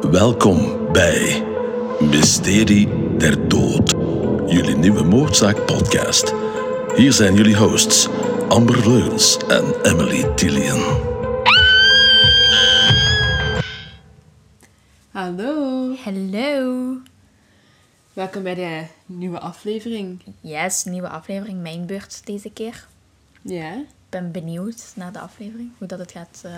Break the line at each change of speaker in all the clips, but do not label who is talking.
Welkom bij Mysterie der Dood, jullie nieuwe moordzaak podcast. Hier zijn jullie hosts Amber Leuns en Emily Tillian.
Hallo,
Hallo.
welkom bij de nieuwe aflevering.
Yes, nieuwe aflevering, mijn beurt deze keer.
Ja,
Ik ben benieuwd naar de aflevering, hoe dat het gaat, eh,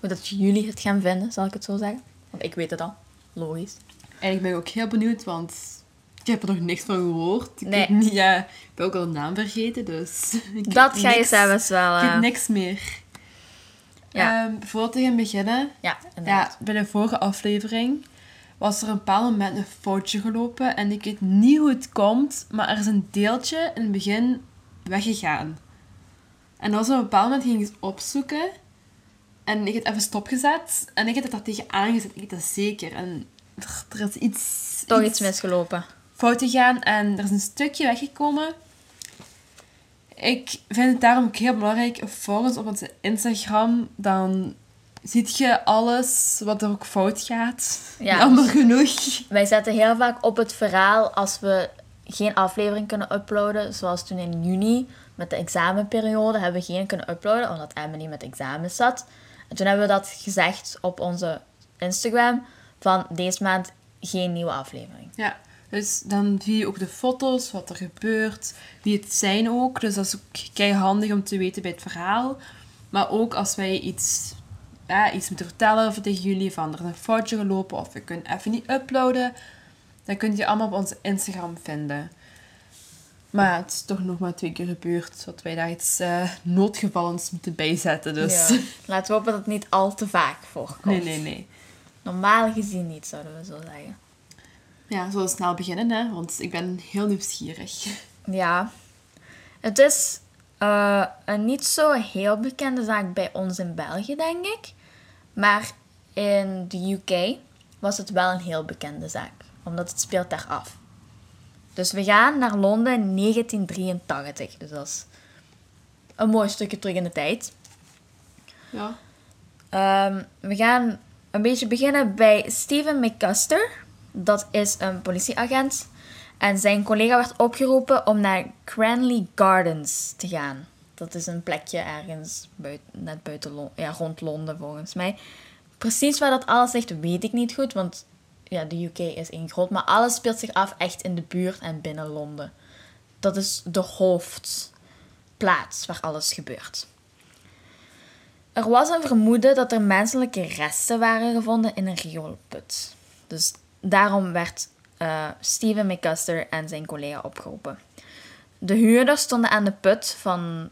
hoe dat jullie het gaan vinden, zal ik het zo zeggen. Want ik weet het al, logisch.
ben ik ook heel benieuwd, want ik heb er nog niks van gehoord. Ik,
Nee.
niet, ja, ik ben ook al de naam vergeten, dus...
Dat ga je zelfs wel...
Ik weet
eh,
niks meer.
Ja.
Ehm, voordat we gaan beginnen,
ja, inderdaad.
ja, bij de vorige aflevering was er een bepaald moment een foutje gelopen en ik weet niet hoe het komt, maar er is een deeltje in het begin weggegaan. En dat was op een bepaald moment ging ik het opzoeken en ik heb het even stopgezet en ik heb het daar tegen aangezet. Ik weet dat zeker. En er, er is iets,
Toch iets misgelopen.
fout gegaan en er is een stukje weggekomen. Ik vind het daarom ook heel belangrijk, volg ons op onze Instagram, dan ziet je alles wat er ook fout gaat.
Ja.
Jammer genoeg.
Wij zetten heel vaak op het verhaal als we geen aflevering kunnen uploaden. Zoals toen in juni met de examenperiode hebben we geen kunnen uploaden omdat Emily met examen zat. En toen hebben we dat gezegd op onze Instagram van deze maand geen nieuwe aflevering.
Ja, dus dan zie je ook de foto's, wat er gebeurt, wie het zijn ook. Dus dat is ook handig om te weten bij het verhaal. Maar ook als wij iets, ja, iets moeten vertellen of tegen jullie van er is een foutje gelopen of we kunnen even niet uploaden, dan kun je allemaal op onze Instagram vinden. Maar het is toch nog maar twee keer gebeurd, dat wij daar iets eh, noodgevallens moeten bijzetten. Dus
Ja. Laten we hopen dat het niet al te vaak voorkomt.
nee, nee, nee.
Normaal gezien niet, zouden we zo zeggen.
Ja, zullen we snel beginnen, hè? Want ik ben heel nieuwsgierig.
Ja. Het is eh, een niet zo heel bekende zaak bij ons in België, denk ik. Maar in de UK was het wel een heel bekende zaak. Omdat het speelt daar af. Dus we gaan naar Londen in 1983. Dus dat is een mooi stukje terug in de tijd.
Ja.
Ehm, we gaan een beetje beginnen bij Steven McCusker. Dat is een politieagent. En zijn collega werd opgeroepen om naar Cranley Gardens te gaan. Dat is een plekje ergens buiten, net buiten Londen, ja, rond Londen volgens mij. Precies waar dat alles ligt, weet ik niet goed, want ja, de UK is één groot. Maar alles speelt zich af echt in de buurt en binnen Londen. Dat is de hoofdplaats waar alles gebeurt. Er was een vermoeden dat er menselijke resten waren gevonden in een rioolput. Dus daarom werd eh, Steven McCusker en zijn collega opgeroepen. De huurders stonden aan de put van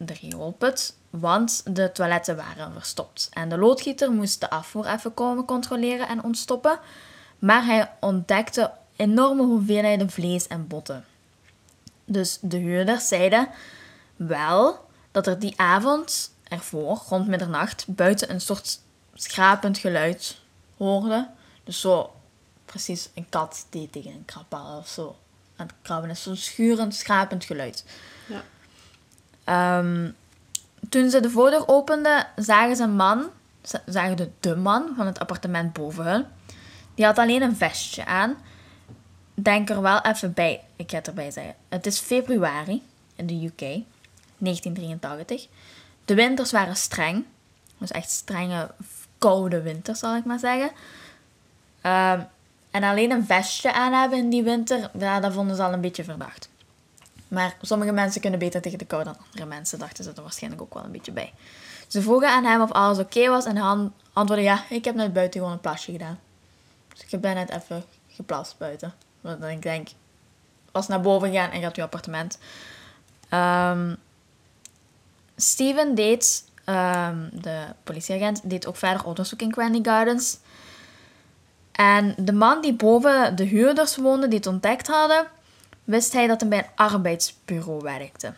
eh, de rioolput, want de toiletten waren verstopt. En de loodgieter moest de afvoer even komen controleren en ontstoppen. Maar hij ontdekte enorme hoeveelheden vlees en botten. Dus de huurders zeiden wel dat er die avond ervoor, rond middernacht, buiten een soort schrapend geluid hoorde. Dus zo precies een kat die tegen een krabbel of zo aan het krabben. Zo'n schurend, schrapend geluid. Ehm, toen ze de voordeur openden, zagen ze een man, zagen de, de man van het appartement boven hun. Die had alleen een vestje aan. Denk er wel even bij, ik ga het erbij zeggen. Het is februari in de UK, 1983. De winters waren streng. Dus echt strenge, koude winters, zal ik maar zeggen. Ehm, en alleen een vestje aan hebben in die winter, ja, dat vonden ze al een beetje verdacht. Maar sommige mensen kunnen beter tegen de kou dan andere mensen, dachten ze er waarschijnlijk ook wel een beetje bij. Ze vroegen aan hem of alles oké was en hij antwoordde ja, ik heb net buiten gewoon een plasje gedaan. Dus ik daar net even geplast buiten. Want ik denk, was naar boven gaan en gaat uw appartement. Ehm, Steven deed, ehm, de politieagent, deed ook verder onderzoek in Granny Gardens. En de man die boven de huurders woonde, die het ontdekt hadden, wist hij dat hij bij een arbeidsbureau werkte.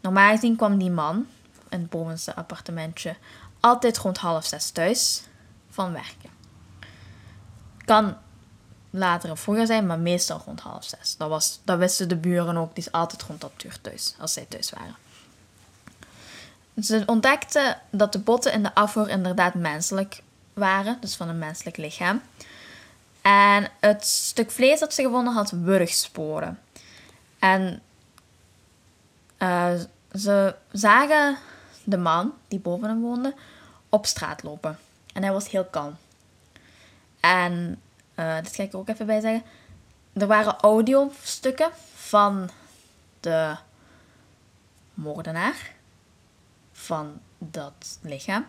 Normaal gezien kwam die man, in het bovenste appartementje, altijd rond half zes thuis van werken. Kan later of vroeger zijn, maar meestal rond half zes. Dat, was, dat wisten de buren ook, die is altijd rond dat uur thuis, als zij thuis waren. Ze ontdekten dat de botten in de afvoer inderdaad menselijk waren, dus van een menselijk lichaam. En het stuk vlees dat ze gevonden had wurgsporen. En eh, ze zagen de man die boven hem woonde op straat lopen. En hij was heel kalm. En, uh, ga ik ook even bij zeggen. Er waren audiostukken van de moordenaar. Van dat lichaam.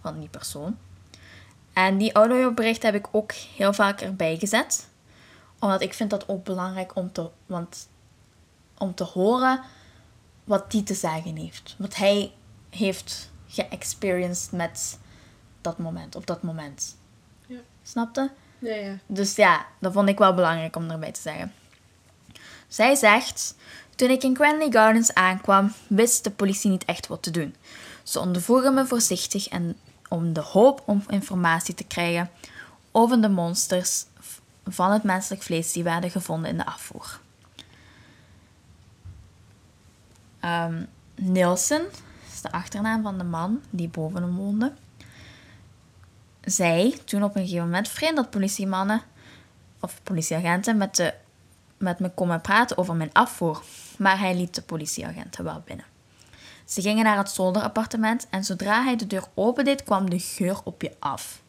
Van die persoon. En die audiobericht heb ik ook heel vaak erbij gezet. Omdat ik vind dat ook belangrijk om te, want, om te horen wat die te zeggen heeft. Wat hij heeft geëxperienced met dat moment, op dat moment.
Ja.
Snapte?
Ja, ja.
Dus ja, dat vond ik wel belangrijk om erbij te zeggen. Zij zegt: Toen ik in Cranley Gardens aankwam, wist de politie niet echt wat te doen. Ze ondervroegen me voorzichtig en om de hoop om informatie te krijgen over de monsters van het menselijk vlees die werden gevonden in de afvoer. Um, Nielsen is de achternaam van de man die boven hem woonde. Zij toen op een gegeven moment vreemd dat politiemannen of politieagenten met, de, met me komen praten over mijn afvoer, maar hij liet de politieagenten wel binnen. Ze gingen naar het zolderappartement en zodra hij de deur opendeed, kwam de geur op je af.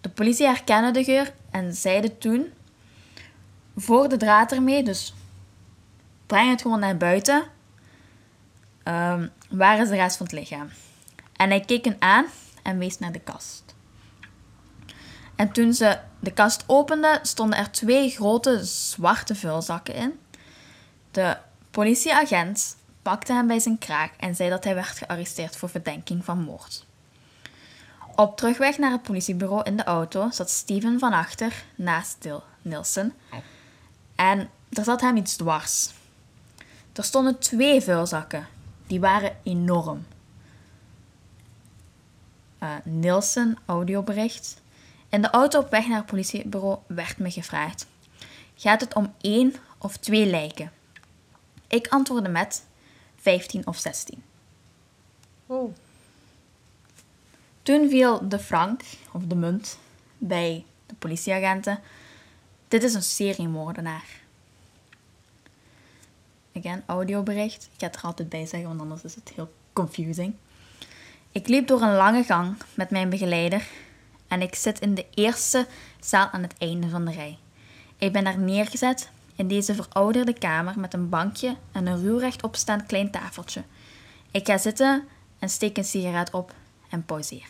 De politie herkende de geur en zeiden toen: Voor de draad ermee, dus breng het gewoon naar buiten. Um, waar is de rest van het lichaam? En hij keek hen aan en wees naar de kast. En toen ze de kast openden, stonden er twee grote zwarte vulzakken in. De politieagent pakte hem bij zijn kraag en zei dat hij werd gearresteerd voor verdenking van moord. Op terugweg naar het politiebureau in de auto zat Steven van achter naast Nielsen. En er zat hem iets dwars. Er stonden twee vuilzakken. Die waren enorm. Uh, Nielsen, audiobericht. In de auto op weg naar het politiebureau werd me gevraagd: Gaat het om één of twee lijken? Ik antwoordde met 15 of 16.
Oh.
Toen viel de frank, of de munt, bij de politieagenten. Dit is een seriemoordenaar. Again, audiobericht. Ik ga het er altijd bij zeggen, want anders is het heel confusing. Ik liep door een lange gang met mijn begeleider en ik zit in de eerste zaal aan het einde van de rij. Ik ben daar neergezet in deze verouderde kamer met een bankje en een ruw rechtopstaand klein tafeltje. Ik ga zitten en steek een sigaret op en pauzeer.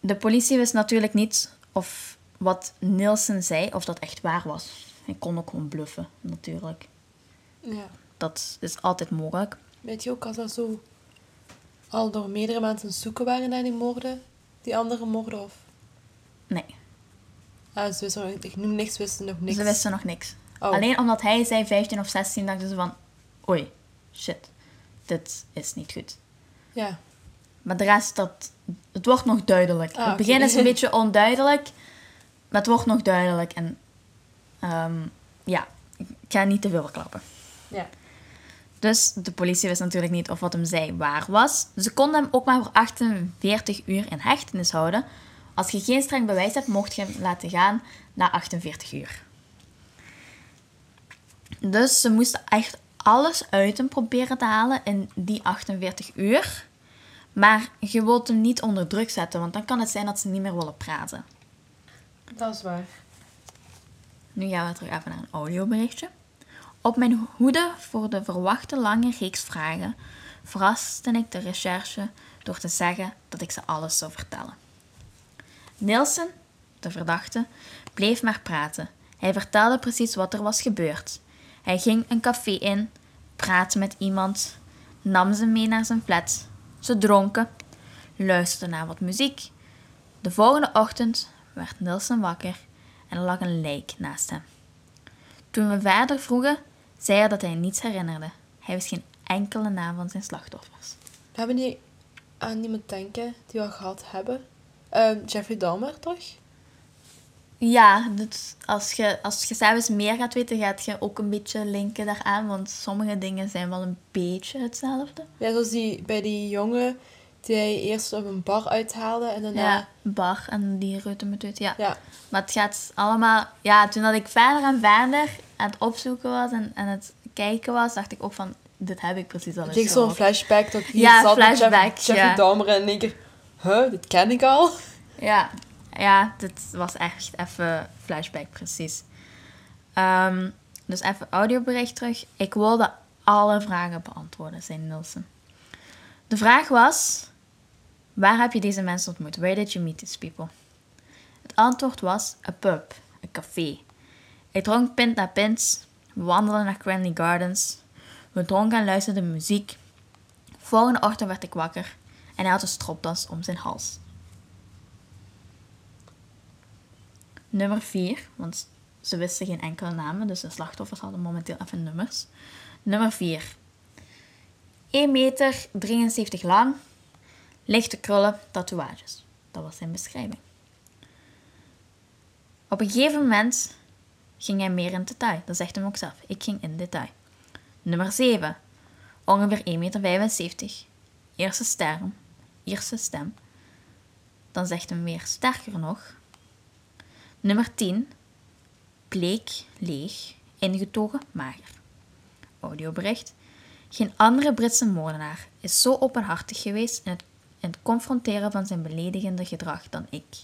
De politie wist natuurlijk niet of wat Nielsen zei, of dat echt waar was. Ik kon ook gewoon bluffen, natuurlijk.
Ja.
Dat is altijd mogelijk.
Weet je ook als dat zo al door meerdere mensen zoeken waren naar die moorden, die andere moorden of?
Nee.
Ah, ze wisten nog, ik noem niks, wisten nog niks.
Ze wisten nog niks.
Oh.
Alleen omdat hij zei 15 of 16, dachten ze van... Oei, shit. Dit is niet goed.
Ja.
Maar de rest, dat, het wordt nog duidelijk.
Ah,
het begin is een beetje onduidelijk. Maar het wordt nog duidelijk. En ehm, ja, ik ga niet te veel verklappen.
Ja.
Dus de politie wist natuurlijk niet of wat hem zei waar was. Ze konden hem ook maar voor 48 uur in hechtenis houden. Als je geen streng bewijs hebt, mocht je hem laten gaan na 48 uur. Dus ze moesten echt alles uit hem proberen te halen in die 48 uur. Maar je wilt hem niet onder druk zetten, want dan kan het zijn dat ze niet meer willen praten.
Dat is waar.
Nu gaan we terug even naar een audioberichtje. Op mijn hoede voor de verwachte lange reeks vragen verraste ik de recherche door te zeggen dat ik ze alles zou vertellen. Nielsen, de verdachte, bleef maar praten. Hij vertelde precies wat er was gebeurd. Hij ging een café in, praatte met iemand, nam ze mee naar zijn flat. Ze dronken, luisterden naar wat muziek. De volgende ochtend werd Nielsen wakker en er lag een lijk naast hem. Toen we verder vroegen, zei hij dat hij niets herinnerde. Hij wist geen enkele naam van zijn slachtoffers.
Hebben die aan iemand denken die we al gehad hebben. Ehm, Jeffrey Dahmer, toch?
Ja, dus als je, als je zelfs meer gaat weten, gaat je ook een beetje linken daaraan. Want sommige dingen zijn wel een beetje hetzelfde.
Ja, zoals die, bij die jongen Die hij eerst op een bar uithaalde en daarna...
Ja, bar en die route met uit. Ja.
Ja.
Maar het gaat allemaal... Ja, toen dat ik verder en verder aan het opzoeken was en aan het kijken was, dacht ik ook van... Dit heb ik precies al
Het
eens
ging zo'n
gehoord.
flashback dat ik hier
Ja,
zat met
flashback,
Jeff- Jeffrey
ja.
Dahmer en in één keer... Huh, dit ken ik al.
Ja, ja, dit was echt even flashback, precies. Ehm, dus even audiobericht terug. Ik wilde alle vragen beantwoorden, zei Nielsen. De vraag was: Waar heb je deze mensen ontmoet? Where did you meet these people? Het antwoord was: A pub, een café. Ik dronk pint na pint, we wandelden naar Cranley Gardens, we dronken en luisterden muziek. Volgende ochtend werd ik wakker en hij had een stropdas om zijn hals. Nummer 4, want ze wisten geen enkele namen, dus de slachtoffers hadden momenteel even nummers. Nummer 4. 1 meter 73 lang, lichte krullen, tatoeages. Dat was zijn beschrijving. Op een gegeven moment ging hij meer in detail. Dat zegt hem ook zelf. Ik ging in detail. Nummer 7. Ongeveer 1,75 meter. Eerste stem. Stem. Dan zegt hem weer sterker nog. Nummer 10. Bleek, leeg, ingetogen, mager. Audiobericht. Geen andere Britse moordenaar is zo openhartig geweest in het, in confronteren van zijn beledigende gedrag dan ik.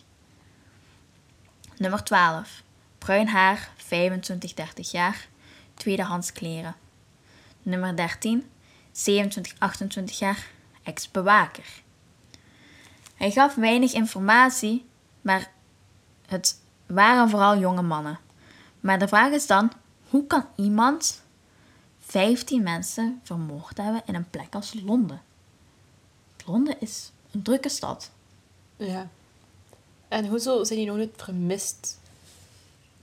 Nummer 12. Bruin haar, 25, 30 jaar, tweedehands kleren. Nummer 13. 27, 28 jaar, ex-bewaker. Hij gaf weinig informatie, maar het waren vooral jonge mannen. Maar de vraag is dan, hoe kan iemand 15 mensen vermoord hebben in een plek als Londen? Londen is een drukke stad.
Ja. En hoezo zijn die nog niet vermist?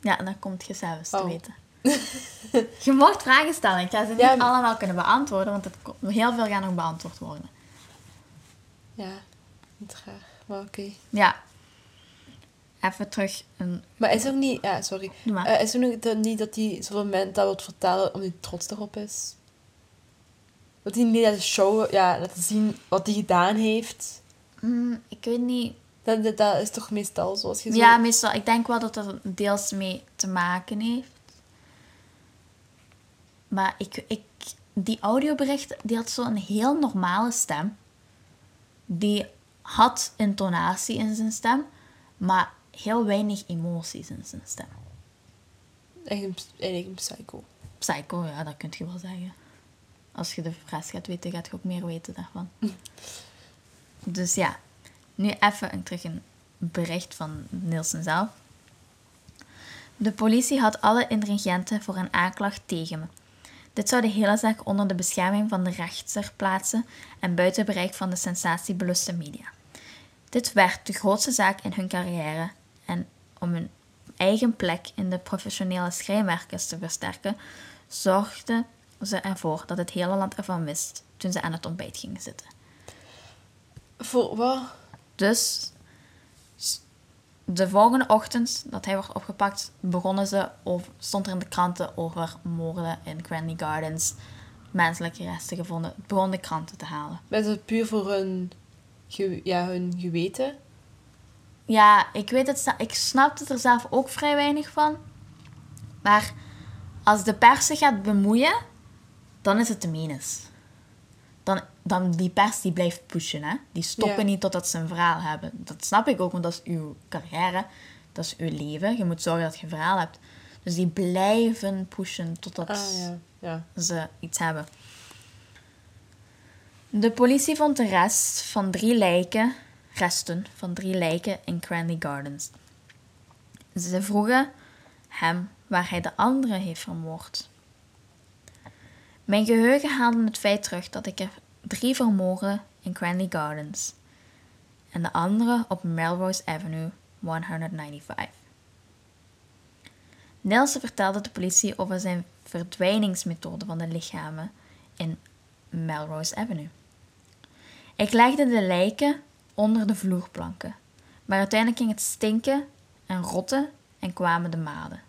Ja, dat komt je zelfs te
Oh.
weten. je mocht vragen stellen. Ik ga ze niet
Ja, maar-
allemaal kunnen beantwoorden, want het, heel veel gaan nog beantwoord worden.
Ja, niet graag. Maar oké.
Ja. Even terug. Een,
Maar is er niet... Ja, sorry. Eh, is er dat, niet dat hij moment dat wil vertellen omdat hij trots erop is? Dat hij niet laten show, ja, laten zien wat hij gedaan heeft.
mm, ik weet niet.
Dat, dat, dat is toch meestal zoals je zo...
Ja, meestal. Ik denk wel dat dat deels mee te maken heeft. Maar ik, ik, die audiobericht, die had zo'n heel normale stem. Die had intonatie in zijn stem, maar heel weinig emoties in zijn stem.
Echt een, eigenlijk een psycho.
Psycho, ja, dat kun je wel zeggen. Als je de rest gaat weten, gaat je ook meer weten daarvan. Dus ja, nu even een, terug een bericht van Nielsen zelf. De politie had alle ingrediënten voor een aanklacht tegen me. Dit zou de hele zaak onder de bescherming van de rechter plaatsen en buiten bereik van de sensatiebeluste media. Dit werd de grootste zaak in hun carrière en om hun eigen plek in de professionele schrijnwerkers te versterken, zorgden ze ervoor dat het hele land ervan wist toen ze aan het ontbijt gingen zitten.
Voor wat?
Dus de volgende ochtend dat hij werd opgepakt, begonnen ze over, stond er in de kranten over moorden in Granny Gardens, menselijke resten gevonden. Het begon de kranten te halen.
Is het puur voor hun, ja, hun geweten?
Ja, ik weet het, ik snap het er zelf ook vrij weinig van. Maar als de pers zich gaat bemoeien, dan is het te menens. Dan, die pers die blijft pushen, hè. Die stoppen niet totdat ze een verhaal hebben. Dat snap ik ook, want dat is uw carrière. Dat is uw leven. Je moet zorgen dat je een verhaal hebt. Dus die blijven pushen totdat
Ah, ja. ja.
ze iets hebben. De politie vond de rest van drie lijken, resten van drie lijken in Cranley Gardens. Ze vroegen hem waar hij de andere heeft vermoord. Mijn geheugen haalde het feit terug dat ik er drie vermoorde in Cranley Gardens en de andere op Melrose Avenue 195. Nelson vertelde de politie over zijn verdwijningsmethode van de lichamen in Melrose Avenue. Ik legde de lijken onder de vloerplanken, maar uiteindelijk ging het stinken en rotten en kwamen de maden.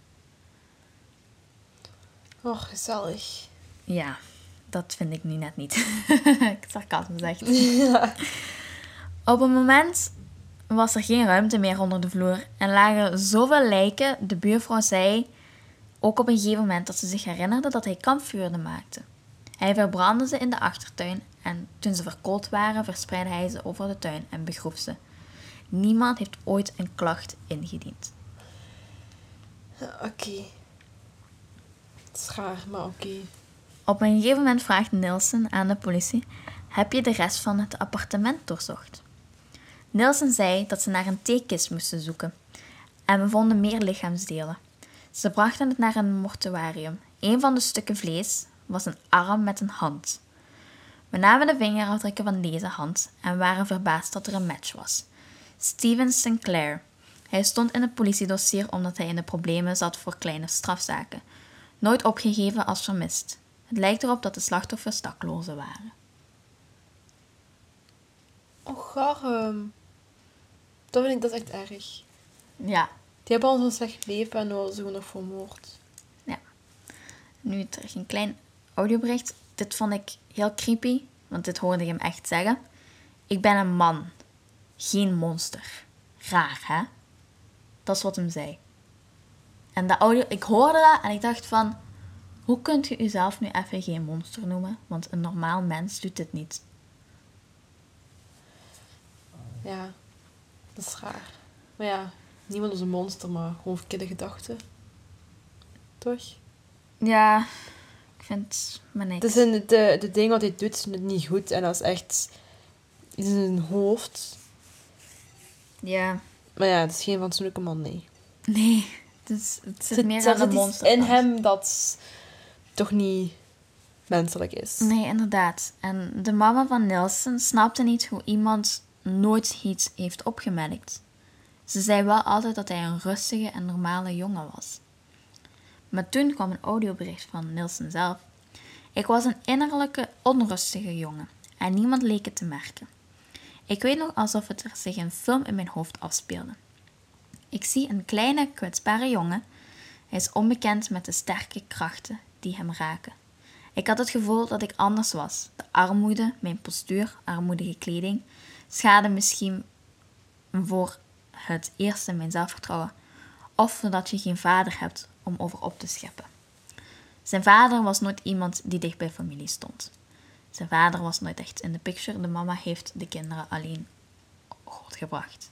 Och, gezellig.
Ja, dat vind ik nu net niet. Sarcasme zegt. Op een moment was er geen ruimte meer onder de vloer en lagen zoveel lijken. De buurvrouw zei ook op een gegeven moment dat ze zich herinnerde dat hij kampvuren maakte. Hij verbrandde ze in de achtertuin en toen ze verkoold waren, verspreidde hij ze over de tuin en begroef ze. Niemand heeft ooit een klacht ingediend.
Oké. Het is raar, maar oké.
Op een gegeven moment vraagt Nielsen aan de politie: Heb je de rest van het appartement doorzocht? Nielsen zei dat ze naar een theekist moesten zoeken en we vonden meer lichaamsdelen. Ze brachten het naar een mortuarium. Een van de stukken vlees was een arm met een hand. We namen de vingerafdrukken van deze hand en waren verbaasd dat er een match was. Steven Sinclair. Hij stond in het politiedossier omdat hij in de problemen zat voor kleine strafzaken. Nooit opgegeven als vermist. Het lijkt erop dat de slachtoffers daklozen waren.
Och, garm. Dat vind ik, dat is echt erg.
Ja,
Die hebben al zo'n slecht leven en worden gewoon nog vermoord.
nu terug een klein audiobericht. Dit vond ik heel creepy, want dit hoorde ik hem echt zeggen. Ik ben een man, geen monster. Raar, hè? Dat is wat hem zei. En de audio, ik hoorde dat en ik dacht van... Hoe kunt je jezelf nu even geen monster noemen? Want een normaal mens doet dit niet.
Ja, dat is raar. Maar ja, niemand is een monster, maar gewoon verkeerde gedachten. Toch?
Ja, ik vind het maar niks.
Het is de, de dingen wat hij doet, is niet goed. En dat is echt iets in zijn hoofd.
Ja,
Maar ja, het is geen fatsoenlijke man, nee.
nee. Het, is, het zit
Er
meer
er
aan een monster.
in hem dat toch niet menselijk is.
Nee, inderdaad. En de mama van Nielsen snapte niet hoe iemand nooit iets heeft opgemerkt. Ze zei wel altijd dat hij een rustige en normale jongen was. Maar toen kwam een audiobericht van Nielsen zelf. Ik was een innerlijke, onrustige jongen en niemand leek het te merken. Ik weet nog alsof het er zich een film in mijn hoofd afspeelde. Ik zie een kleine, kwetsbare jongen. Hij is onbekend met de sterke krachten die hem raken. Ik had het gevoel dat ik anders was. De armoede, mijn postuur, armoedige kleding, schade misschien voor het eerste mijn zelfvertrouwen. Of doordat je geen vader hebt om over op te scheppen. Zijn vader was nooit iemand die dicht bij familie stond. Zijn vader was nooit echt in de picture. De mama heeft de kinderen alleen grootgebracht.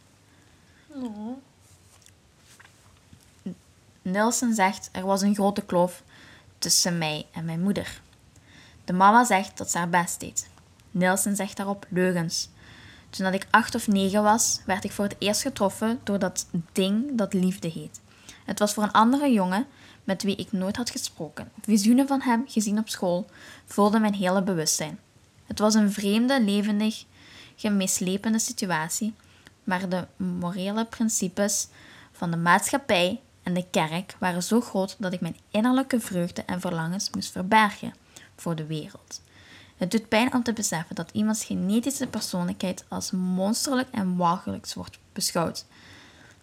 Nielsen zegt er was een grote kloof tussen mij en mijn moeder. De mama zegt dat ze haar best deed. Nielsen zegt daarop leugens. Toen ik acht of negen was, werd ik voor het eerst getroffen door dat ding dat liefde heet. Het was voor een andere jongen met wie ik nooit had gesproken. Visioenen van hem, gezien op school, vulden mijn hele bewustzijn. Het was een vreemde, levendig, mislepende situatie, maar de morele principes van de maatschappij en de kerk waren zo groot dat ik mijn innerlijke vreugde en verlangens moest verbergen voor de wereld. Het doet pijn om te beseffen dat iemands genetische persoonlijkheid als monsterlijk en walgelijks wordt beschouwd.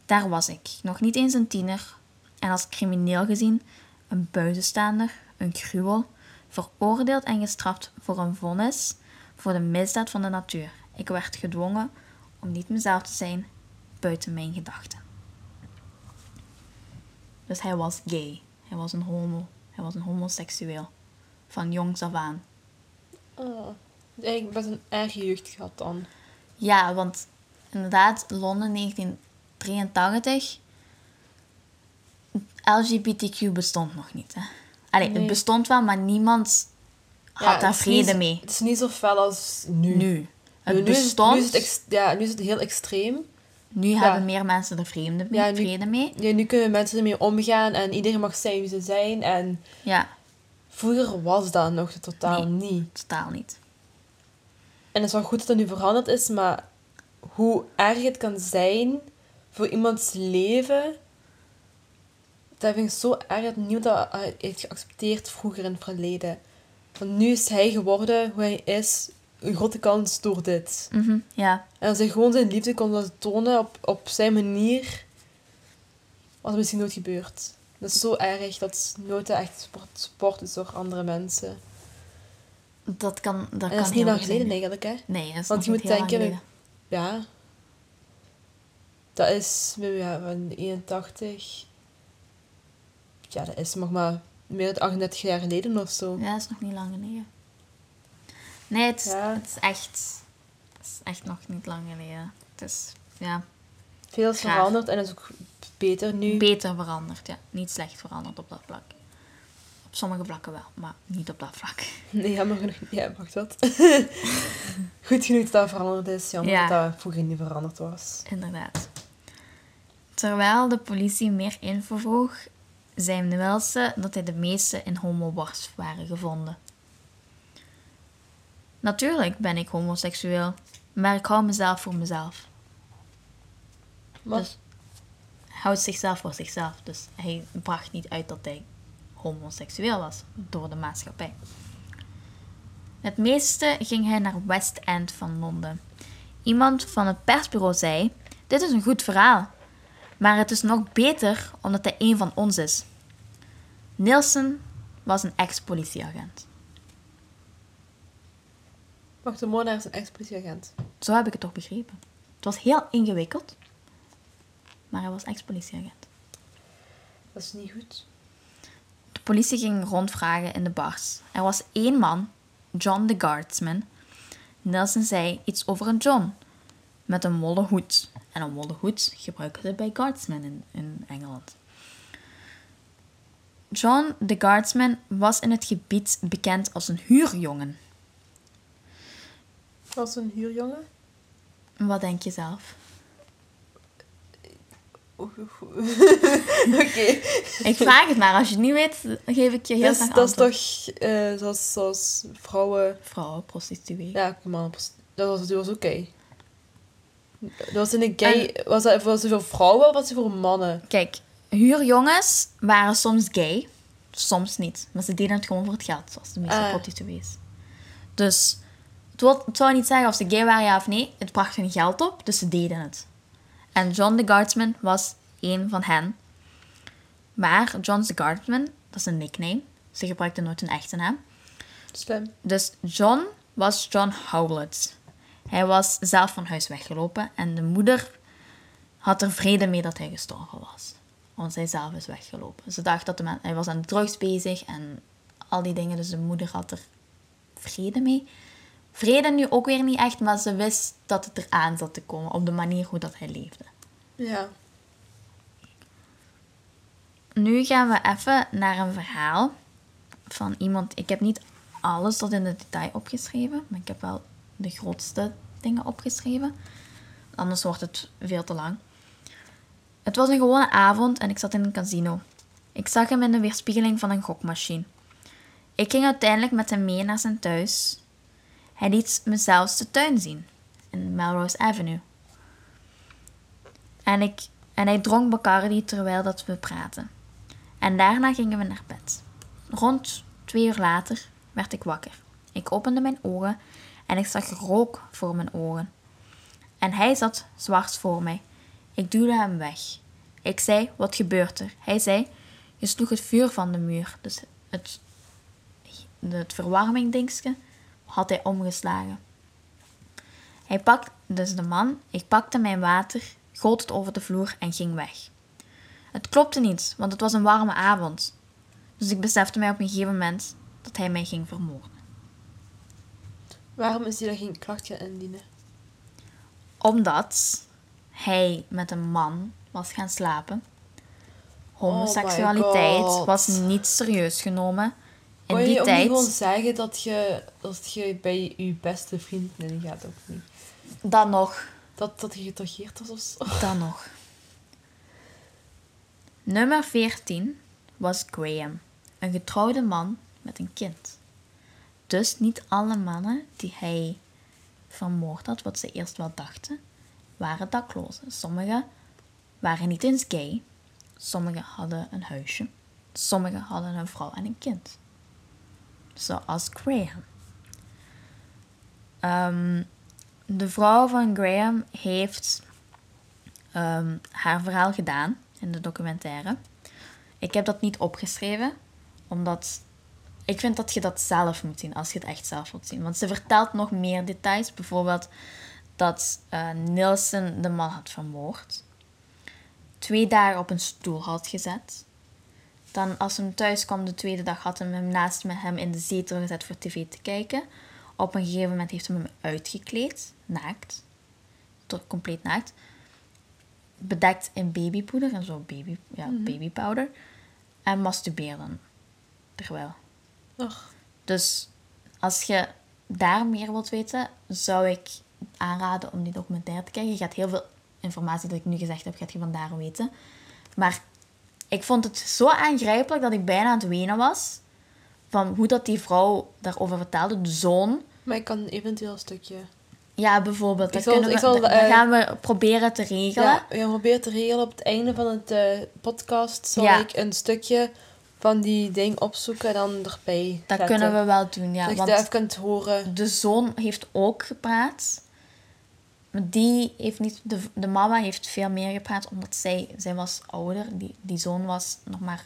Daar was ik, nog niet eens een tiener, en als crimineel gezien een buitenstaander, een gruwel, veroordeeld en gestraft voor een vonnis voor de misdaad van de natuur. Ik werd gedwongen om niet mezelf te zijn buiten mijn gedachten. Dus hij was gay. Hij was een homo. Hij was een homoseksueel. Van jongs af aan.
Oh, eigenlijk best een erg jeugd gehad dan.
Ja, want inderdaad, Londen 1983. LGBTQ bestond nog niet. Hè? Allee,
Nee.
het bestond wel, maar niemand had
Ja,
daar vrede mee.
Het is niet zo fel als nu.
Nu. Het
Nu- nu is-
bestond.
Nu is, het ex- ja, nu is het heel extreem.
Nu hebben meer mensen er vrede mee.
Ja, nu-
vrede mee.
Ja, nu kunnen mensen ermee omgaan en iedereen mag zijn wie ze zijn. En
Ja,
vroeger was dat nog totaal
Nee.
niet.
totaal niet.
En het is wel goed dat dat nu veranderd is, maar hoe erg het kan zijn voor iemands leven, dat vind ik zo erg dat niemand dat eh, heeft geaccepteerd vroeger in het verleden. Want nu is hij geworden hoe hij is, een grote kans door dit.
Mhm, ja,
En als hij gewoon zijn liefde kon laten tonen op, op zijn manier, was het misschien nooit gebeurd. Dat is zo erg dat nooit echt sport, sport is door andere mensen.
dat kan, dat
en
kan
is niet lang geleden eigenlijk, hè?
Nee, dat is
Want je moet
heel lang
denken,
geleden.
ja. Dat is, ja, van 81. Ja, dat is nog maar meer dan 38 jaar geleden of zo.
Ja, dat is nog niet lang geleden. Nee, het, is-
Ja.
het is echt... Het is echt nog niet lang geleden. Het is, ja,
Veel is veranderd en is ook beter nu.
beter veranderd. Ja. Niet slecht veranderd op dat vlak. Op sommige vlakken wel, maar niet op dat vlak.
Nee, jammer genoeg. Ja, wacht wat. Goed genoeg dat dat veranderd is. Jammer
Ja.
dat dat vroeger niet veranderd was.
Inderdaad. Terwijl de politie meer info vroeg, zei Wilson dat hij de meeste in homobars waren gevonden. Natuurlijk ben ik homoseksueel, maar ik hou mezelf voor mezelf.
Maar
Dus hij houdt zichzelf voor zichzelf. Dus hij bracht niet uit dat hij homoseksueel was door de maatschappij. Het meeste ging hij naar West End van Londen. Iemand van het persbureau zei: Dit is een goed verhaal, maar het is nog beter omdat hij een van ons is. Nielsen was een ex-politieagent.
Wacht, de moordenaar is een ex-politieagent.
Zo heb ik het toch begrepen. Het was heel ingewikkeld, maar hij was ex-politieagent.
Dat is niet goed.
De politie ging rondvragen in de bars. Er was één man, John the Guardsman. Nelson zei iets over een John met een wollen hoed. En een wollen hoed gebruiken ze bij guardsmen in, in Engeland. John the Guardsman was in het gebied bekend als een huurjongen.
Was een huurjongen?
Wat denk je zelf?
Oké.
Ik vraag het maar. Als je het niet weet, geef ik je heel
Dat,
graag
dat is toch eh, zoals, zoals vrouwen...
Vrouwen, prostituee.
Ja, man, dat was, dat was oké. Dat was in een gay... Was dat was voor vrouwen of was het voor mannen?
Kijk, huurjongens waren soms gay, soms niet. Maar ze deden het gewoon voor het geld, zoals de meeste
Ah.
prostituees. Dus het, wil- het zou niet zeggen of ze gay waren, ja of nee. Het bracht hun geld op, dus ze deden het. En John the Guardsman was een van hen. Maar John the Guardsman, dat is een nickname. Ze gebruikten nooit hun echte naam.
Slim.
Dus John was John Howlett. Hij was zelf van huis weggelopen en de moeder had er vrede mee dat hij gestorven was. Want zij zelf is weggelopen. Ze dacht dat de man, hij was aan de drugs bezig en al die dingen. Dus de moeder had er vrede mee. Vrede nu ook weer niet echt, maar ze wist dat het eraan zat te komen op de manier hoe dat hij leefde.
Ja.
Nu gaan we even naar een verhaal van iemand. Ik heb niet alles tot in de detail opgeschreven, maar ik heb wel de grootste dingen opgeschreven. Anders wordt het veel te lang. Het was een gewone avond en ik zat in een casino. Ik zag hem in de weerspiegeling van een gokmachine. Ik ging uiteindelijk met hem mee naar zijn thuis. Hij liet me zelfs de tuin zien, in Melrose Avenue. En, ik, en hij dronk Bacardi terwijl dat we praten. En daarna gingen we naar bed. Rond twee uur later werd ik wakker. Ik opende mijn ogen en ik zag rook voor mijn ogen. En hij zat zwart voor mij. Ik duwde hem weg. Ik zei, wat gebeurt er? Hij zei, je sloeg het vuur van de muur. Dus het, het verwarmingdingske had hij omgeslagen. Hij pakt, dus de man, ik pakte mijn water, goot het over de vloer en ging weg. Het klopte niet, want het was een warme avond. Dus ik besefte mij op een gegeven moment dat hij mij ging vermoorden.
Waarom is hij daar geen klacht gaan indienen?
Omdat hij met een man was gaan slapen. Homoseksualiteit
God.
was niet serieus genomen. In
Kon je
die
ook
tijd,
niet gewoon zeggen dat je, dat je bij je beste vriend in gaat of niet?
dan nog.
Dat, dat je getageerd was of zo?
Dan nog. Nummer 14 was Graham, een getrouwde man met een kind. Dus niet alle mannen die hij vermoord had, wat ze eerst wel dachten, waren daklozen. Sommigen waren niet eens gay, sommigen hadden een huisje, sommigen hadden een vrouw en een kind. Zoals Graham. Ehm, de vrouw van Graham heeft ehm, haar verhaal gedaan in de documentaire. Ik heb dat niet opgeschreven, omdat ik vind dat je dat zelf moet zien als je het echt zelf wilt zien. Want ze vertelt nog meer details. Bijvoorbeeld dat eh Nielsen de man had vermoord. Twee dagen op een stoel had gezet. Dan als hem thuis kwam de tweede dag had hij hem naast met hem in de zetel gezet voor tv te kijken. Op een gegeven moment heeft hij hem uitgekleed, naakt. Tot compleet naakt. Bedekt in babypoeder en zo baby, ja, babypowder. En masturbeerde terwijl.
Ach,
Dus als je daar meer wilt weten, zou ik aanraden om die documentaire te kijken. Je gaat heel veel informatie dat ik nu gezegd heb, gaat je vandaar weten. Maar ik vond het zo aangrijpelijk dat ik bijna aan het wenen was. Van hoe dat die vrouw daarover vertelde, de zoon.
maar ik kan eventueel een stukje...
Ja, bijvoorbeeld. Dat,
zal-
kunnen we,
zal,
dat
eh,
gaan we proberen te regelen.
Ja, we proberen te regelen op het einde van het eh, podcast. Zal
Ja.
ik een stukje van die ding opzoeken en dan erbij
dat
zetten.
kunnen we wel doen, ja.
dat je
want-
dat even kunt horen.
de zoon heeft ook gepraat. Die heeft niet... De, de mama heeft veel meer gepraat, omdat zij... Zij was ouder. Die, die zoon was nog maar...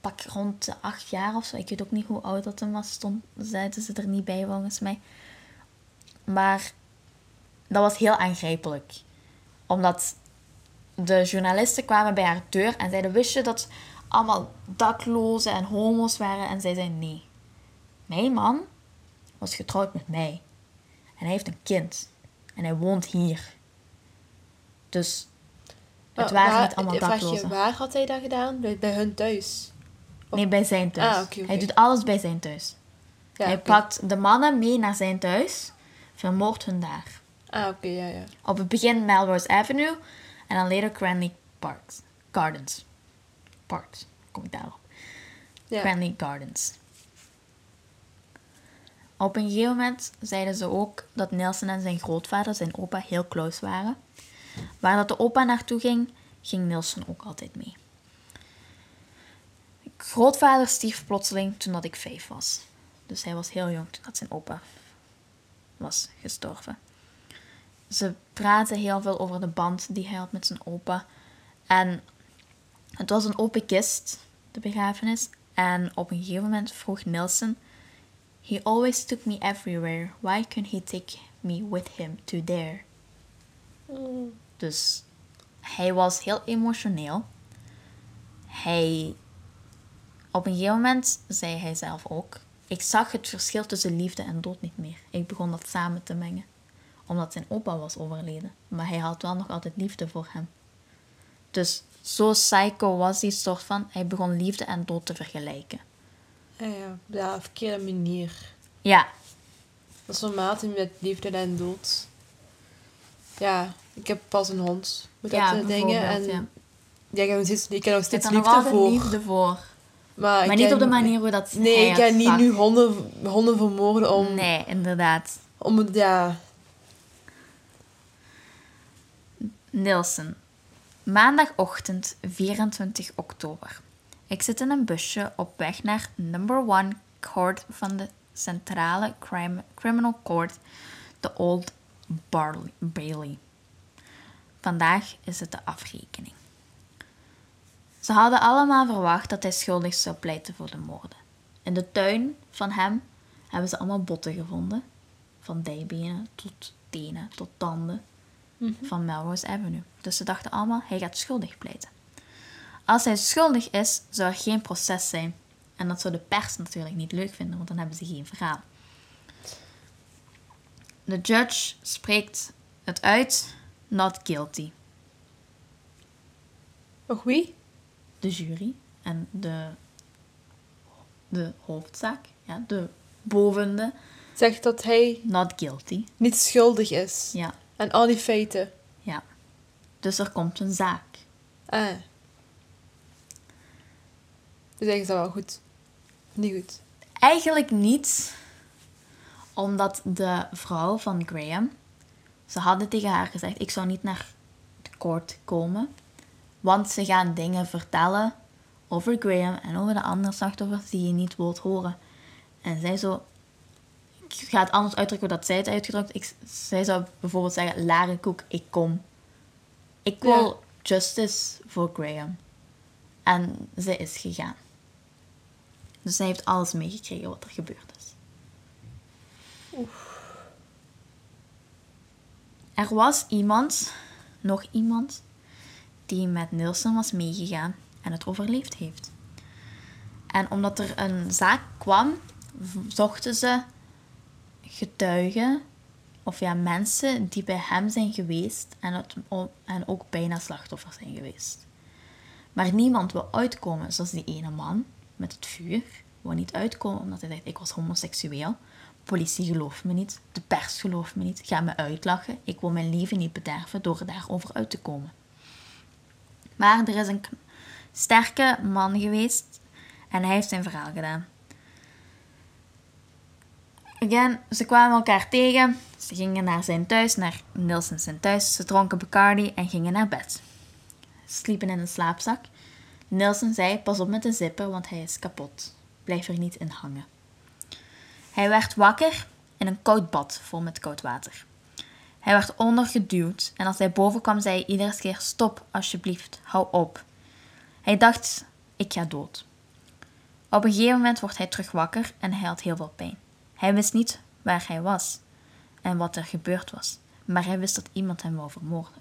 Pak rond de acht jaar of zo. Ik weet ook niet hoe oud dat hem was. Stond, zeiden ze er niet bij, volgens mij. Maar... Dat was heel aangrijpelijk. Omdat... De journalisten kwamen bij haar deur en zeiden... Wist je dat allemaal daklozen en homo's waren? En zij zei nee. Mijn man was getrouwd met mij. En hij heeft een kind. En hij woont hier. Dus het
Maar
waren
waar-
niet allemaal
vraag je,
daklozen.
waar had hij dat gedaan? Bij, bij hun thuis?
Nee, bij zijn thuis.
Ah.
Hij doet alles bij zijn thuis.
Ja,
hij pakt de mannen mee naar zijn thuis, vermoordt hun daar.
Ah, oké, ja, ja.
Op het begin Melrose Avenue en dan later Cranley Parks. Gardens. Parks, kom ik daarop.
ja.
Cranley Gardens. Op een gegeven moment zeiden ze ook dat Nelson en zijn grootvader, zijn opa, heel close waren. Waar dat de opa naartoe ging, ging Nelson ook altijd mee. Grootvader stierf plotseling toen dat ik vijf was. Dus hij was heel jong toen dat zijn opa was gestorven. Ze praten heel veel over de band die hij had met zijn opa. En het was een open kist, de begrafenis. En op een gegeven moment vroeg Nelson... He always took me everywhere. Why couldn't he take me with him to there? Dus hij was heel emotioneel. Hij... Op een gegeven moment zei hij zelf ook... Ik zag het verschil tussen liefde en dood niet meer. Ik begon dat samen te mengen. Omdat zijn opa was overleden. Maar hij had wel nog altijd liefde voor hem. Dus zo psycho was die soort van... Hij begon liefde en dood te vergelijken.
Ja, ja. ja, op verkeerde manier.
Ja,
Dat is normaal met liefde en dood. Ja, ik heb pas een hond. Met dat soort dingen. En ja. ik heb nog steeds, ik heb nog
ik heb
steeds
er nog
liefde voor.
liefde voor.
Maar,
Maar
ik
niet op de manier hoe dat
Nee, ik ga niet nu honden, honden vermoorden om...
Nee, inderdaad.
Om het, ja...
Nielsen. Maandagochtend 24 oktober. Ik zit in een busje op weg naar number one court van de centrale crime, criminal court, de Old Barley, Bailey. Vandaag is het de afrekening. Ze hadden allemaal verwacht dat hij schuldig zou pleiten voor de moorden. In de tuin van hem hebben ze allemaal botten gevonden. Van dijbenen tot tenen tot tanden van Melrose Avenue. Dus ze dachten allemaal, hij gaat schuldig pleiten. Als hij schuldig is, zou er geen proces zijn. En dat zou de pers natuurlijk niet leuk vinden, want dan hebben ze geen verhaal. De judge spreekt het uit, not guilty.
Nog wie?
De jury en de, de hoofdzaak, ja, de bovende,
Zegt dat hij
not guilty.
niet schuldig is.
Ja,
Aan al die feiten.
ja. Dus er komt een zaak.
Ah. Dus eigenlijk is dat wel goed. Niet goed.
Eigenlijk niet, omdat de vrouw van Graham, ze hadden tegen haar gezegd, ik zou niet naar de court komen, want ze gaan dingen vertellen over Graham en over de andere slachtoffers die je niet wilt horen. En zij zo, ik ga het anders uitdrukken dat zij het uitgedrukt. Ik, zij zou bijvoorbeeld zeggen, Lare Koek, ik kom. Ik wil
Ja.
justice voor Graham. En ze is gegaan. Dus zij heeft alles meegekregen wat er gebeurd is. Er was iemand, nog iemand, die met Nielsen was meegegaan en het overleefd heeft. En omdat er een zaak kwam, zochten ze getuigen of ja, mensen die bij hem zijn geweest en, het, en ook bijna slachtoffer zijn geweest. Maar niemand wil uitkomen, zoals die ene man met het vuur. Wil niet uitkomen omdat hij dacht, ik was homoseksueel. Politie gelooft me niet, de pers gelooft me niet, ga me uitlachen. Ik wil mijn leven niet bederven door daarover uit te komen. Maar er is een sterke man geweest en hij heeft zijn verhaal gedaan. Again, ze kwamen elkaar tegen. Ze gingen naar zijn thuis, naar Nielsen zijn thuis. Ze dronken Bacardi en gingen naar bed. Ze sliepen in een slaapzak. Nielsen zei, pas op met de zipper, want hij is kapot. Blijf er niet in hangen. Hij werd wakker in een koud bad vol met koud water. Hij werd ondergeduwd en als hij boven kwam, zei hij iedere keer: Stop, alsjeblieft, hou op. Hij dacht: Ik ga dood. Op een gegeven moment wordt hij terug wakker en hij had heel veel pijn. Hij wist niet waar hij was en wat er gebeurd was, maar hij wist dat iemand hem wou vermoorden.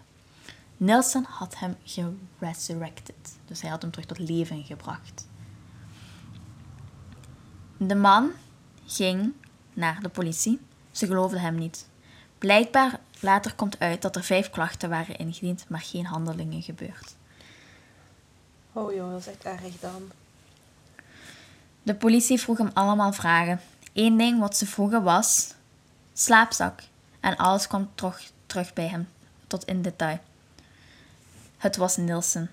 Nelson had hem geresurrected, dus hij had hem terug tot leven gebracht. De man ging naar de politie. Ze geloofden hem niet. Blijkbaar later komt uit dat er vijf klachten waren ingediend, maar geen handelingen gebeurd.
Oh jongen, dat is echt erg dan.
De politie vroeg hem allemaal vragen. Eén ding wat ze vroegen was slaapzak. En alles kwam terug, terug bij hem, tot in detail. Het was Nielsen.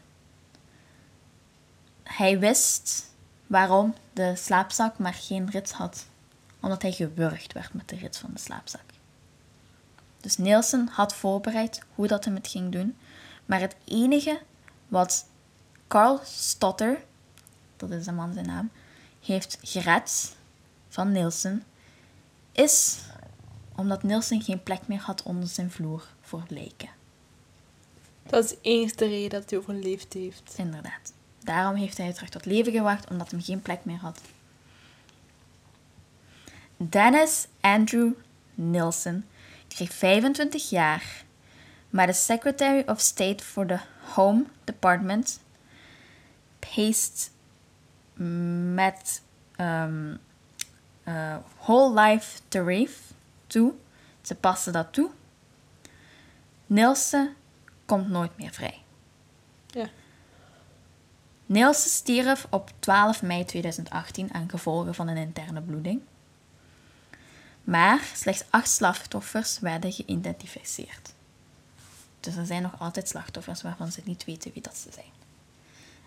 Hij wist waarom de slaapzak maar geen rits had. Omdat hij gewurgd werd met de rits van de slaapzak. Dus Nielsen had voorbereid hoe dat hem het ging doen. Maar het enige wat Carl Stotter, dat is de man zijn naam, heeft gered van Nielsen, is omdat Nielsen geen plek meer had onder zijn vloer voor lijken.
Dat is de enige reden dat hij overleefd heeft.
Inderdaad. Daarom heeft hij terug tot leven gewacht, omdat hij geen plek meer had. Dennis Andrew Nielsen kreeg 25 jaar, maar de Secretary of State for the Home Department paced met ehm, eh, whole life tariff toe. Ze passen dat toe. Nielsen komt nooit meer vrij.
Ja.
Nielsen stierf op 12 mei 2018 aan gevolgen van een interne bloeding. Maar slechts acht slachtoffers werden geïdentificeerd. Dus er zijn nog altijd slachtoffers waarvan ze niet weten wie dat ze zijn.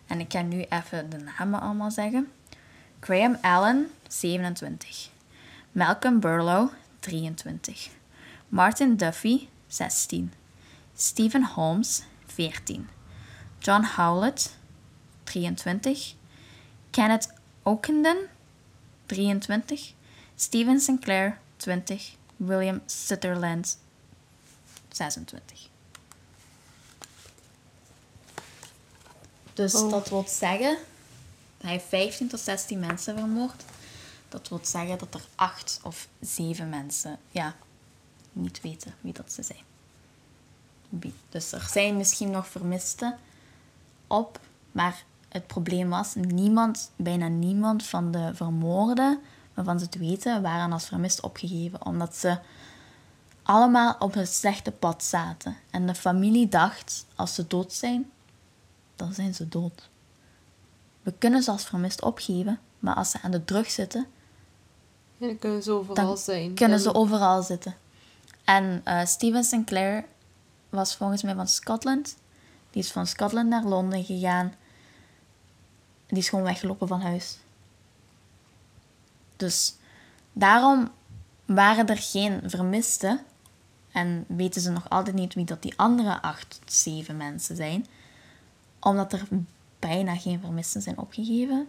En ik ga nu even de namen allemaal zeggen. Graham Allen, 27. Malcolm Burlow, 23. Martin Duffy, 16. Stephen Holmes, 14. John Howlett, 23. Kenneth Okenden, 23. Steven Sinclair, 20. William Sutherland, 26. Dus
Oh.
dat wil zeggen, hij heeft 15 tot 16 mensen vermoord. Dat wil zeggen dat er 8 of 7 mensen ja, niet weten wie dat ze zijn. Dus er zijn misschien nog vermisten op, maar het probleem was, niemand, bijna niemand van de vermoorden, waarvan ze het weten, waren als vermist opgegeven, omdat ze allemaal op het slechte pad zaten. En de familie dacht, als ze dood zijn, dan zijn ze dood. We kunnen ze als vermist opgeven, maar als ze aan de drug zitten,
Ja, dan kunnen ze overal
dan
zijn.
kunnen ze overal zitten. En eh, Steven Sinclair was volgens mij van Scotland. Die is van Scotland naar Londen gegaan. Die is gewoon weggelopen van huis. Dus daarom waren er geen vermisten. En weten ze nog altijd niet wie dat die andere acht, zeven mensen zijn. Omdat er bijna geen vermisten zijn opgegeven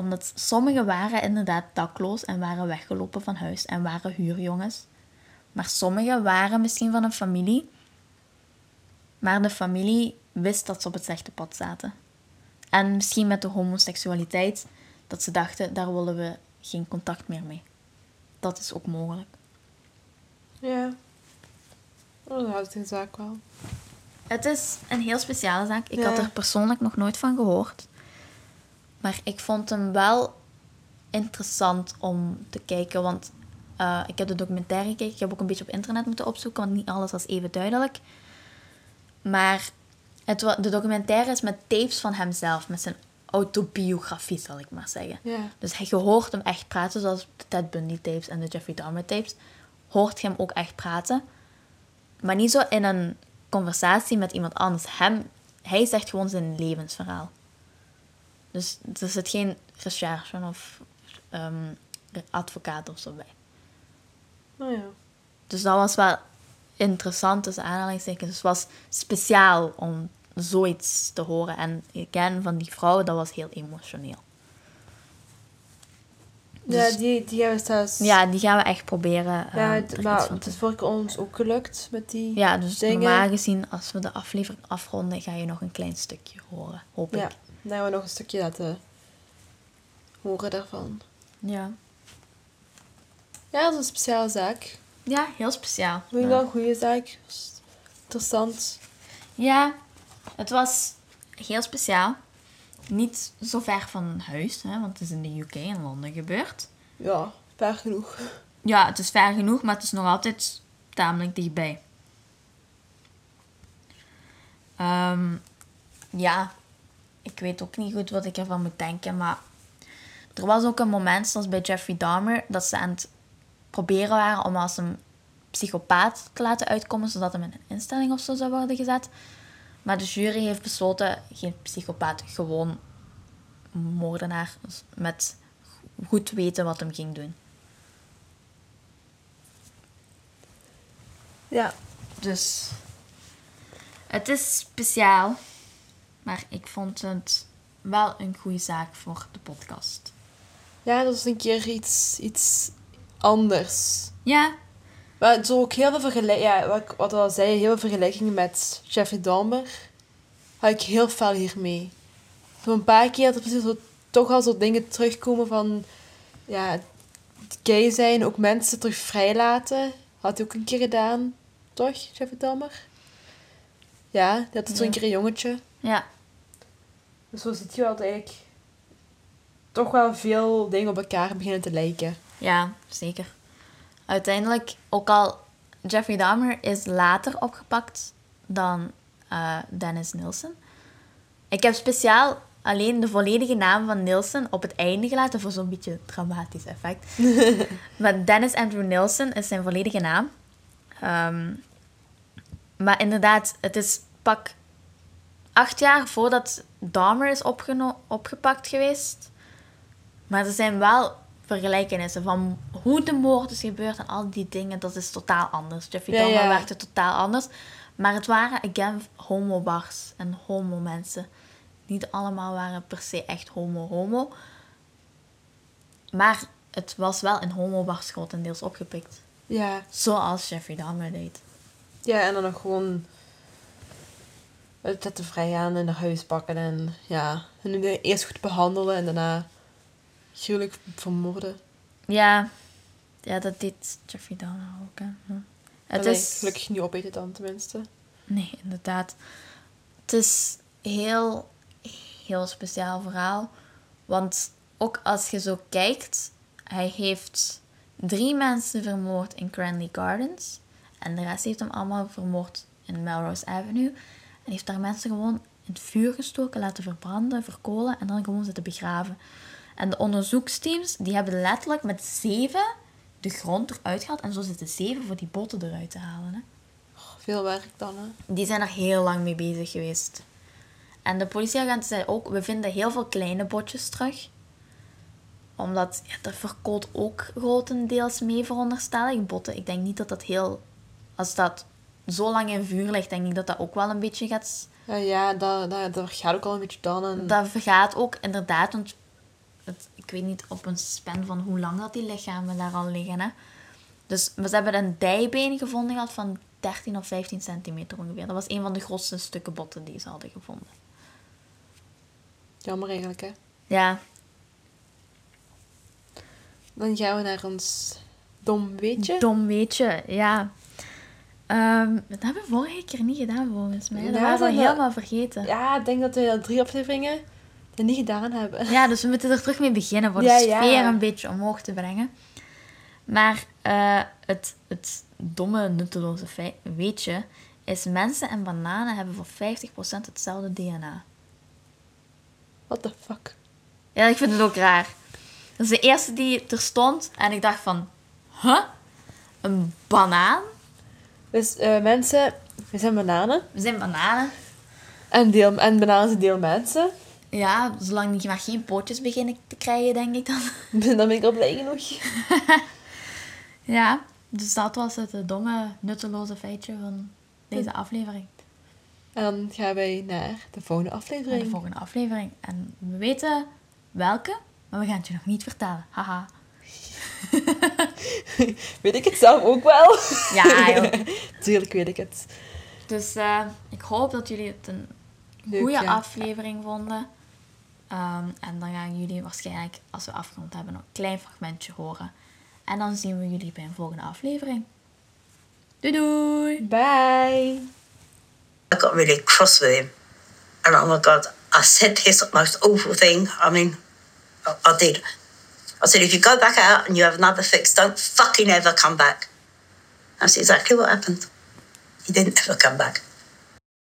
omdat sommigen waren inderdaad dakloos en waren weggelopen van huis en waren huurjongens. Maar sommigen waren misschien van een familie. Maar de familie wist dat ze op het slechte pad zaten. En misschien met de homoseksualiteit, dat ze dachten, daar willen we geen contact meer mee. Dat is ook mogelijk.
Ja. Oh, dat houdt de zaak wel.
Het is een heel speciale zaak. Ik
Ja.
had er persoonlijk nog nooit van gehoord. Maar ik vond hem wel interessant om te kijken. Want eh, ik heb de documentaire gekeken. Ik heb ook een beetje op internet moeten opzoeken. Want niet alles was even duidelijk. Maar het, de documentaire is met tapes van hemzelf. Met zijn autobiografie, zal ik maar zeggen. Dus je hoort hem echt praten, zoals de Ted Bundy tapes en de Jeffrey Dahmer tapes. Hoort je hem ook echt praten. Maar niet zo in een conversatie met iemand anders. Hem, hij zegt gewoon zijn levensverhaal. Dus er zit geen recherche of ehm, advocaat of zo bij.
Nou ja.
Dus dat was wel interessant, tussen aanhalingstekens. Dus het was speciaal om zoiets te horen. En again, van die vrouw, dat was heel emotioneel.
Ja,
Dus-
die, we.
Ja, die gaan we echt proberen. eh,
Ja, maar het is vorige keer ons ook gelukt met die
Ja, dus
dingen.
normaal gezien, als we de aflevering afronden, ga je nog een klein stukje horen, hoop
Ja,
ik.
dan gaan we nog een stukje laten horen daarvan.
Ja,
Ja, dat is een speciale zaak.
Ja heel speciaal.
Vind ik
Ja.
wel een goede zaak. Interessant.
Ja, het was heel speciaal. Niet zo ver van huis, hè, want het is in de UK, in Londen gebeurd.
Ja, ver genoeg.
Ja, het is ver genoeg, maar het is nog altijd tamelijk dichtbij. Ehm, ja, ik weet ook niet goed wat ik ervan moet denken, maar er was ook een moment, zoals bij Jeffrey Dahmer, dat ze aan het proberen waren om als een psychopaat te laten uitkomen, zodat hem in een instelling of zo zou worden gezet. Maar de jury heeft besloten, geen psychopaat, gewoon moordenaar dus met goed weten wat hem ging doen.
Ja.
Dus het is speciaal, maar ik vond het wel een goede zaak voor de podcast.
Ja, dat is een keer iets, iets anders.
Ja,
Maar is ook heel veel vergelijkingen... Ja, wat ik wat we al zei, heel veel vergelijkingen met Jeffrey Dahmer. Had ik heel fel hiermee. Zo een paar keer dat er precies zo, toch al zo dingen terugkomen van... Ja, gay zijn, ook mensen terug vrijlaten. Had hij ook een keer gedaan. Toch, Jeffrey Dahmer? Ja, die had
Ja.
keer een jongetje.
ja,
Dus zo ziet je wel dat eigenlijk... Toch wel veel dingen op elkaar beginnen te lijken.
Ja, zeker. Uiteindelijk, ook al Jeffrey Dahmer is later opgepakt dan eh, Dennis Nielsen. Ik heb speciaal alleen de volledige naam van Nielsen op het einde gelaten voor zo'n beetje dramatisch effect. maar Dennis Andrew Nielsen is zijn volledige naam. Ehm, maar inderdaad, het is pak acht jaar voordat Dahmer is opgepakt geweest. Maar er zijn wel vergelijkenissen van hoe de moord is gebeurd en al die dingen. Dat is totaal anders. Jeffrey
Ja,
Dahmer
ja.
werkte totaal anders. Maar het waren, again, homo-bars en homo-mensen. Niet allemaal waren per se echt homo-homo. Maar het was wel in homo-bars grotendeels opgepikt.
Ja,
Zoals Jeffrey Dahmer deed.
Ja, en dan nog gewoon het zetten vrij aan en naar huis pakken en ja, en dan eerst goed behandelen en daarna gruwelijk vermoorden.
Ja, ja dat deed Jeffrey Dahmer ook. Hè. Het
Allee,
is...
Gelukkig niet opeten dan tenminste.
Nee, inderdaad. Het is heel, heel speciaal verhaal. Want ook als je zo kijkt, hij heeft drie mensen vermoord in Cranley Gardens. En de rest heeft hem allemaal vermoord in Melrose Avenue. En heeft daar mensen gewoon in het vuur gestoken, laten verbranden, verkolen en dan gewoon zitten begraven. En de onderzoeksteams, die hebben letterlijk met zeven de grond eruit gehaald. En zo zitten zeven voor die botten eruit te halen. Hè.
Veel werk dan, hè.
Die zijn er heel lang mee bezig geweest. En de politieagenten zeiden ook, we vinden heel veel kleine botjes terug. Omdat, ja, dat verkoolt ook grotendeels mee, veronderstel ik, botten. Ik denk niet dat dat heel... Als dat zo lang in vuur ligt, denk ik dat dat ook wel een beetje gaat...
Ja, ja dat, dat, dat gaat ook al een beetje dan. En...
Dat vergaat ook, inderdaad, want... Het, ik weet niet op een span van hoe lang dat die lichamen daar al liggen, hè. Dus maar ze hebben een dijbeen gevonden gehad van 13 of 15 centimeter ongeveer. Dat was een van de grootste stukken botten die ze hadden gevonden.
Jammer eigenlijk, hè.
Ja,
Dan gaan we naar ons dom weetje.
dom weetje, ja. Ehm, dat hebben we vorige keer niet gedaan, volgens mij. Dat
Ja,
waren we helemaal vergeten.
Ja, ik denk dat we drie afleveringen dat niet gedaan hebben.
Ja, dus we moeten er terug mee beginnen voor
Ja,
de
ja.
sfeer een beetje omhoog te brengen. Maar eh, het, het domme, nutteloze feit, weetje is mensen en bananen hebben voor 50% hetzelfde DNA.
What the fuck?
Ja, ik vind het ook raar. Dat is de eerste die er stond en ik dacht van, huh? Een banaan?
Dus eh, mensen, we zijn bananen.
We zijn bananen.
En, deel, en bananen zijn deel mensen.
Ja, zolang je maar geen pootjes beginnen te krijgen, denk ik dan.
Dan ben ik al blij genoeg.
Ja, dus dat was het domme, nutteloze feitje van deze aflevering.
En dan gaan wij naar de volgende
Naar
aflevering.
de volgende aflevering. En we weten welke, maar we gaan het je nog niet vertellen. Haha.
Weet ik het zelf ook wel?
Ja, joh.
Tuurlijk weet ik het.
Dus eh, ik hoop dat jullie het een goede aflevering vonden. Ehm, en dan gaan jullie waarschijnlijk, als we afgerond hebben, nog een klein fragmentje horen. En dan zien we jullie bij een volgende aflevering. Doei doei!
Bye.
I got really cross with him. And oh my God, I said this most awful thing. I mean, I, I did. I said, if you go back out and you have another fix, don't fucking ever come back. That's exactly what happened. He didn't ever come back.